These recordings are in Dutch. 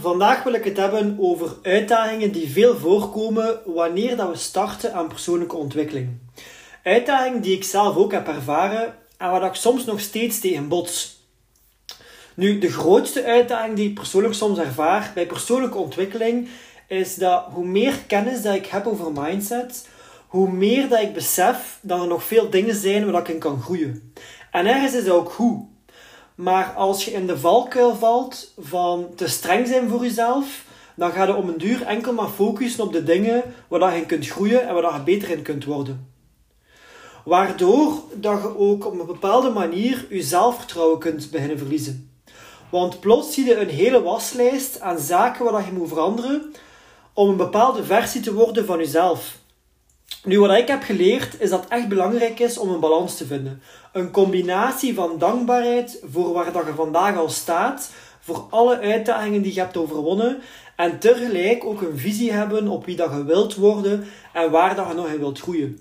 Vandaag wil ik het hebben over uitdagingen die veel voorkomen wanneer dat we starten aan persoonlijke ontwikkeling. Uitdagingen die ik zelf ook heb ervaren en waar ik soms nog steeds tegen bots. Nu, de grootste uitdaging die ik persoonlijk soms ervaar bij persoonlijke ontwikkeling is dat hoe meer kennis dat ik heb over mindset, hoe meer dat ik besef dat er nog veel dingen zijn waar ik in kan groeien. En ergens is dat ook goed. Maar als je in de valkuil valt van te streng zijn voor jezelf, dan ga je om een duur enkel maar focussen op de dingen waar je in kunt groeien en waar je beter in kunt worden. Waardoor dat je ook op een bepaalde manier je zelfvertrouwen kunt beginnen verliezen. Want plots zie je een hele waslijst aan zaken waar je moet veranderen om een bepaalde versie te worden van jezelf. Nu, wat ik heb geleerd, is dat het echt belangrijk is om een balans te vinden. Een combinatie van dankbaarheid voor waar dat je vandaag al staat, voor alle uitdagingen die je hebt overwonnen, en tegelijk ook een visie hebben op wie dat je wilt worden en waar dat je nog in wilt groeien.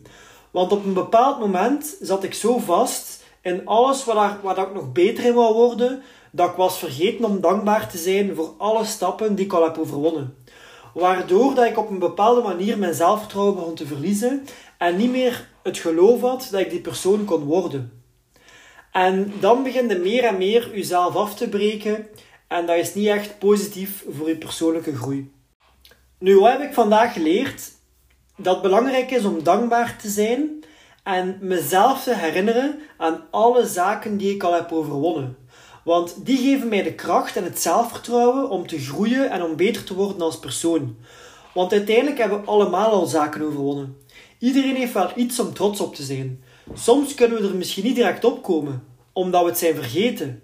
Want op een bepaald moment zat ik zo vast in alles waar, dat ik nog beter in wou worden, dat ik was vergeten om dankbaar te zijn voor alle stappen die ik al heb overwonnen. Waardoor dat ik op een bepaalde manier mijn zelfvertrouwen begon te verliezen en niet meer het geloof had dat ik die persoon kon worden. En dan begin je meer en meer jezelf af te breken en dat is niet echt positief voor je persoonlijke groei. Nu, wat heb ik vandaag geleerd? Dat het belangrijk is om dankbaar te zijn en mezelf te herinneren aan alle zaken die ik al heb overwonnen. Want die geven mij de kracht en het zelfvertrouwen om te groeien en om beter te worden als persoon. Want uiteindelijk hebben we allemaal al zaken overwonnen. Iedereen heeft wel iets om trots op te zijn. Soms kunnen we er misschien niet direct op komen, omdat we het zijn vergeten.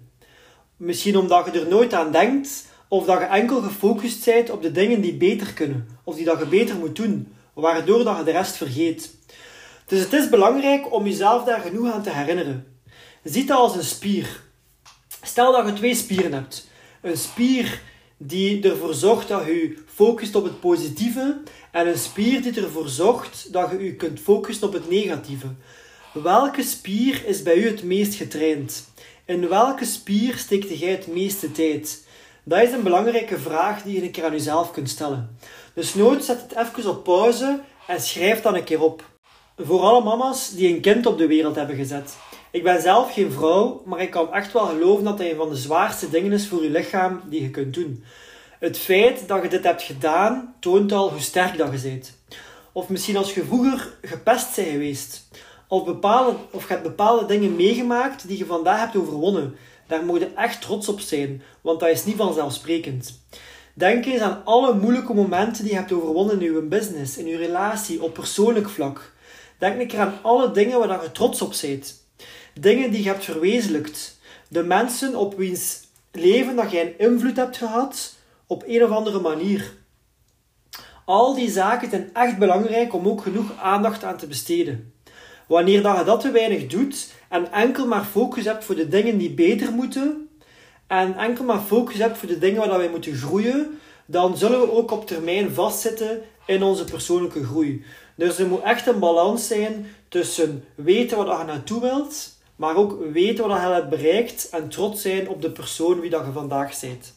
Misschien omdat je er nooit aan denkt, of dat je enkel gefocust bent op de dingen die beter kunnen, of die dat je beter moet doen, waardoor dat je de rest vergeet. Dus het is belangrijk om jezelf daar genoeg aan te herinneren. Ziet dat als een spier. Stel dat je twee spieren hebt. Een spier die ervoor zorgt dat je focust op het positieve en een spier die ervoor zorgt dat je je kunt focussen op het negatieve. Welke spier is bij u het meest getraind? In welke spier steekt jij het meeste tijd? Dat is een belangrijke vraag die je een keer aan jezelf kunt stellen. Dus nooit zet het even op pauze en schrijf dan een keer op. Voor alle mama's die een kind op de wereld hebben gezet. Ik ben zelf geen vrouw, maar ik kan echt wel geloven dat dat een van de zwaarste dingen is voor je lichaam die je kunt doen. Het feit dat je dit hebt gedaan, toont al hoe sterk dat je bent. Of misschien als je vroeger gepest bent geweest. Of, bepaalde, of je hebt bepaalde dingen meegemaakt die je vandaag hebt overwonnen. Daar moet je echt trots op zijn, want dat is niet vanzelfsprekend. Denk eens aan alle moeilijke momenten die je hebt overwonnen in je business, in je relatie, op persoonlijk vlak. Denk een keer aan alle dingen waar je trots op bent. Dingen die je hebt verwezenlijkt. De mensen op wiens leven dat jij een invloed hebt gehad op een of andere manier. Al die zaken zijn echt belangrijk om ook genoeg aandacht aan te besteden. Wanneer dat je dat te weinig doet en enkel maar focus hebt voor de dingen die beter moeten en enkel maar focus hebt voor de dingen waar wij moeten groeien, dan zullen we ook op termijn vastzitten in onze persoonlijke groei. Dus er moet echt een balans zijn tussen weten wat je naartoe wilt maar ook weten wat je hebt bereikt en trots zijn op de persoon wie dat je vandaag bent.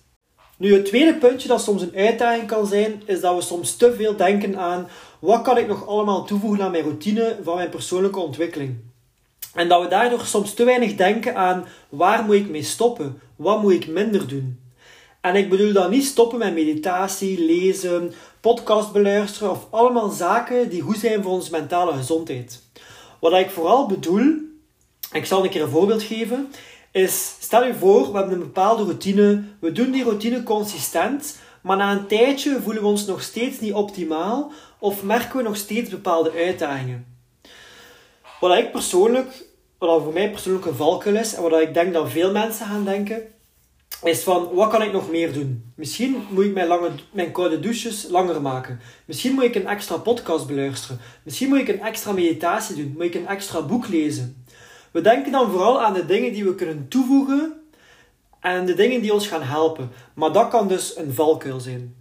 Nu, het tweede puntje dat soms een uitdaging kan zijn, is dat we soms te veel denken aan wat kan ik nog allemaal toevoegen aan mijn routine van mijn persoonlijke ontwikkeling. En dat we daardoor soms te weinig denken aan waar moet ik mee stoppen, wat moet ik minder doen. En ik bedoel dan niet stoppen met meditatie, lezen, podcast beluisteren of allemaal zaken die goed zijn voor onze mentale gezondheid. Wat ik vooral bedoel ik zal een keer een voorbeeld geven. Is, stel je voor, we hebben een bepaalde routine. We doen die routine consistent. Maar na een tijdje voelen we ons nog steeds niet optimaal. Of merken we nog steeds bepaalde uitdagingen. Wat ik persoonlijk, wat voor mij persoonlijk een valkuil is. En wat ik denk dat veel mensen gaan denken. is van wat kan ik nog meer doen? Misschien moet ik mijn, lange, mijn koude douches langer maken. Misschien moet ik een extra podcast beluisteren. Misschien moet ik een extra meditatie doen. Moet ik een extra boek lezen. We denken dan vooral aan de dingen die we kunnen toevoegen en de dingen die ons gaan helpen. Maar dat kan dus een valkuil zijn.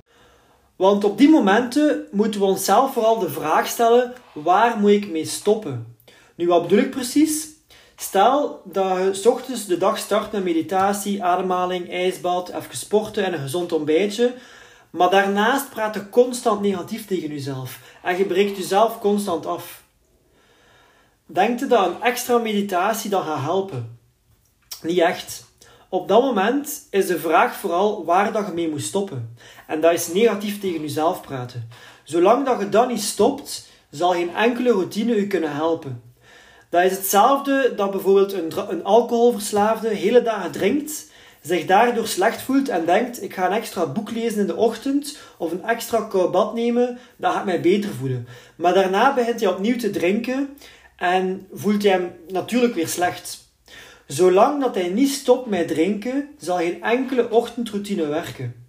Want op die momenten moeten we onszelf vooral de vraag stellen: waar moet ik mee stoppen? Nu, wat bedoel ik precies? Stel dat je s ochtends de dag start met meditatie, ademhaling, ijsbad, even sporten en een gezond ontbijtje. Maar daarnaast praat je constant negatief tegen jezelf. En je breekt jezelf constant af. Denkt je dat een extra meditatie dan gaat helpen? Niet echt. Op dat moment is de vraag vooral waar dat je mee moet stoppen. En dat is negatief tegen jezelf praten. Zolang dat je dat niet stopt, zal geen enkele routine u kunnen helpen. Dat is hetzelfde dat bijvoorbeeld een, een alcoholverslaafde hele dagen drinkt, zich daardoor slecht voelt en denkt: ik ga een extra boek lezen in de ochtend of een extra koud bad nemen, dat gaat mij beter voelen. Maar daarna begint hij opnieuw te drinken en voelt hij hem natuurlijk weer slecht. Zolang dat hij niet stopt met drinken, zal geen enkele ochtendroutine werken.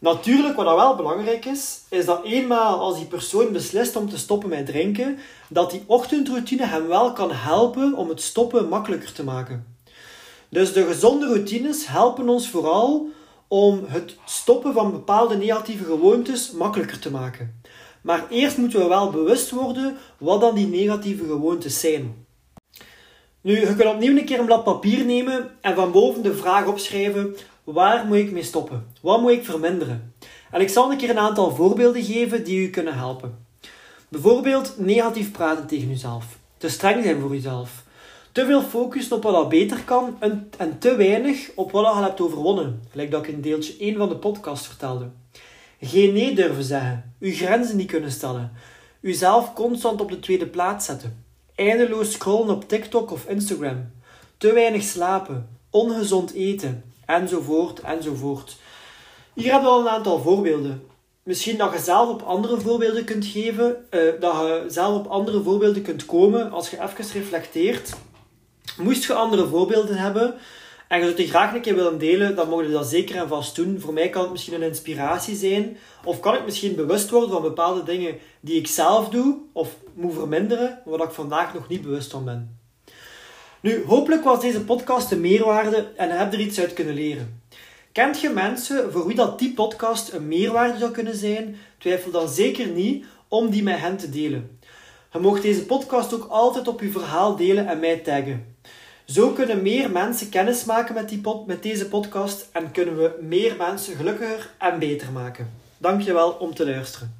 Natuurlijk, wat wel belangrijk is, is dat eenmaal als die persoon beslist om te stoppen met drinken, dat die ochtendroutine hem wel kan helpen om het stoppen makkelijker te maken. Dus de gezonde routines helpen ons vooral om het stoppen van bepaalde negatieve gewoontes makkelijker te maken. Maar eerst moeten we wel bewust worden wat dan die negatieve gewoontes zijn. Nu, je kunt opnieuw een keer een blad papier nemen en van boven de vraag opschrijven: waar moet ik mee stoppen? Wat moet ik verminderen? En ik zal een keer een aantal voorbeelden geven die u kunnen helpen. Bijvoorbeeld negatief praten tegen uzelf. Te streng zijn voor uzelf. Te veel focussen op wat al beter kan en, en te weinig op wat je al hebt overwonnen. Gelijk dat ik in deeltje 1 van de podcast vertelde. Geen nee durven zeggen. Uw grenzen niet kunnen stellen. Uzelf constant op de tweede plaats zetten. Eindeloos scrollen op TikTok of Instagram. Te weinig slapen. Ongezond eten. Enzovoort, enzovoort. Hier hebben we al een aantal voorbeelden. Misschien dat je zelf op andere voorbeelden kunt geven. Uh, dat je zelf op andere voorbeelden kunt komen als je even reflecteert. Moest je andere voorbeelden hebben en je zou die graag een keer willen delen, dan mogen je dat zeker en vast doen. Voor mij kan het misschien een inspiratie zijn. Of kan ik misschien bewust worden van bepaalde dingen die ik zelf doe of moet verminderen, waar ik vandaag nog niet bewust van ben. Nu, hopelijk was deze podcast een meerwaarde en heb er iets uit kunnen leren. Kent je mensen voor wie dat die podcast een meerwaarde zou kunnen zijn? Twijfel dan zeker niet om die met hen te delen. Je mag deze podcast ook altijd op je verhaal delen en mij taggen. Zo kunnen meer mensen kennis maken met, die met deze podcast en kunnen we meer mensen gelukkiger en beter maken. Dankjewel om te luisteren.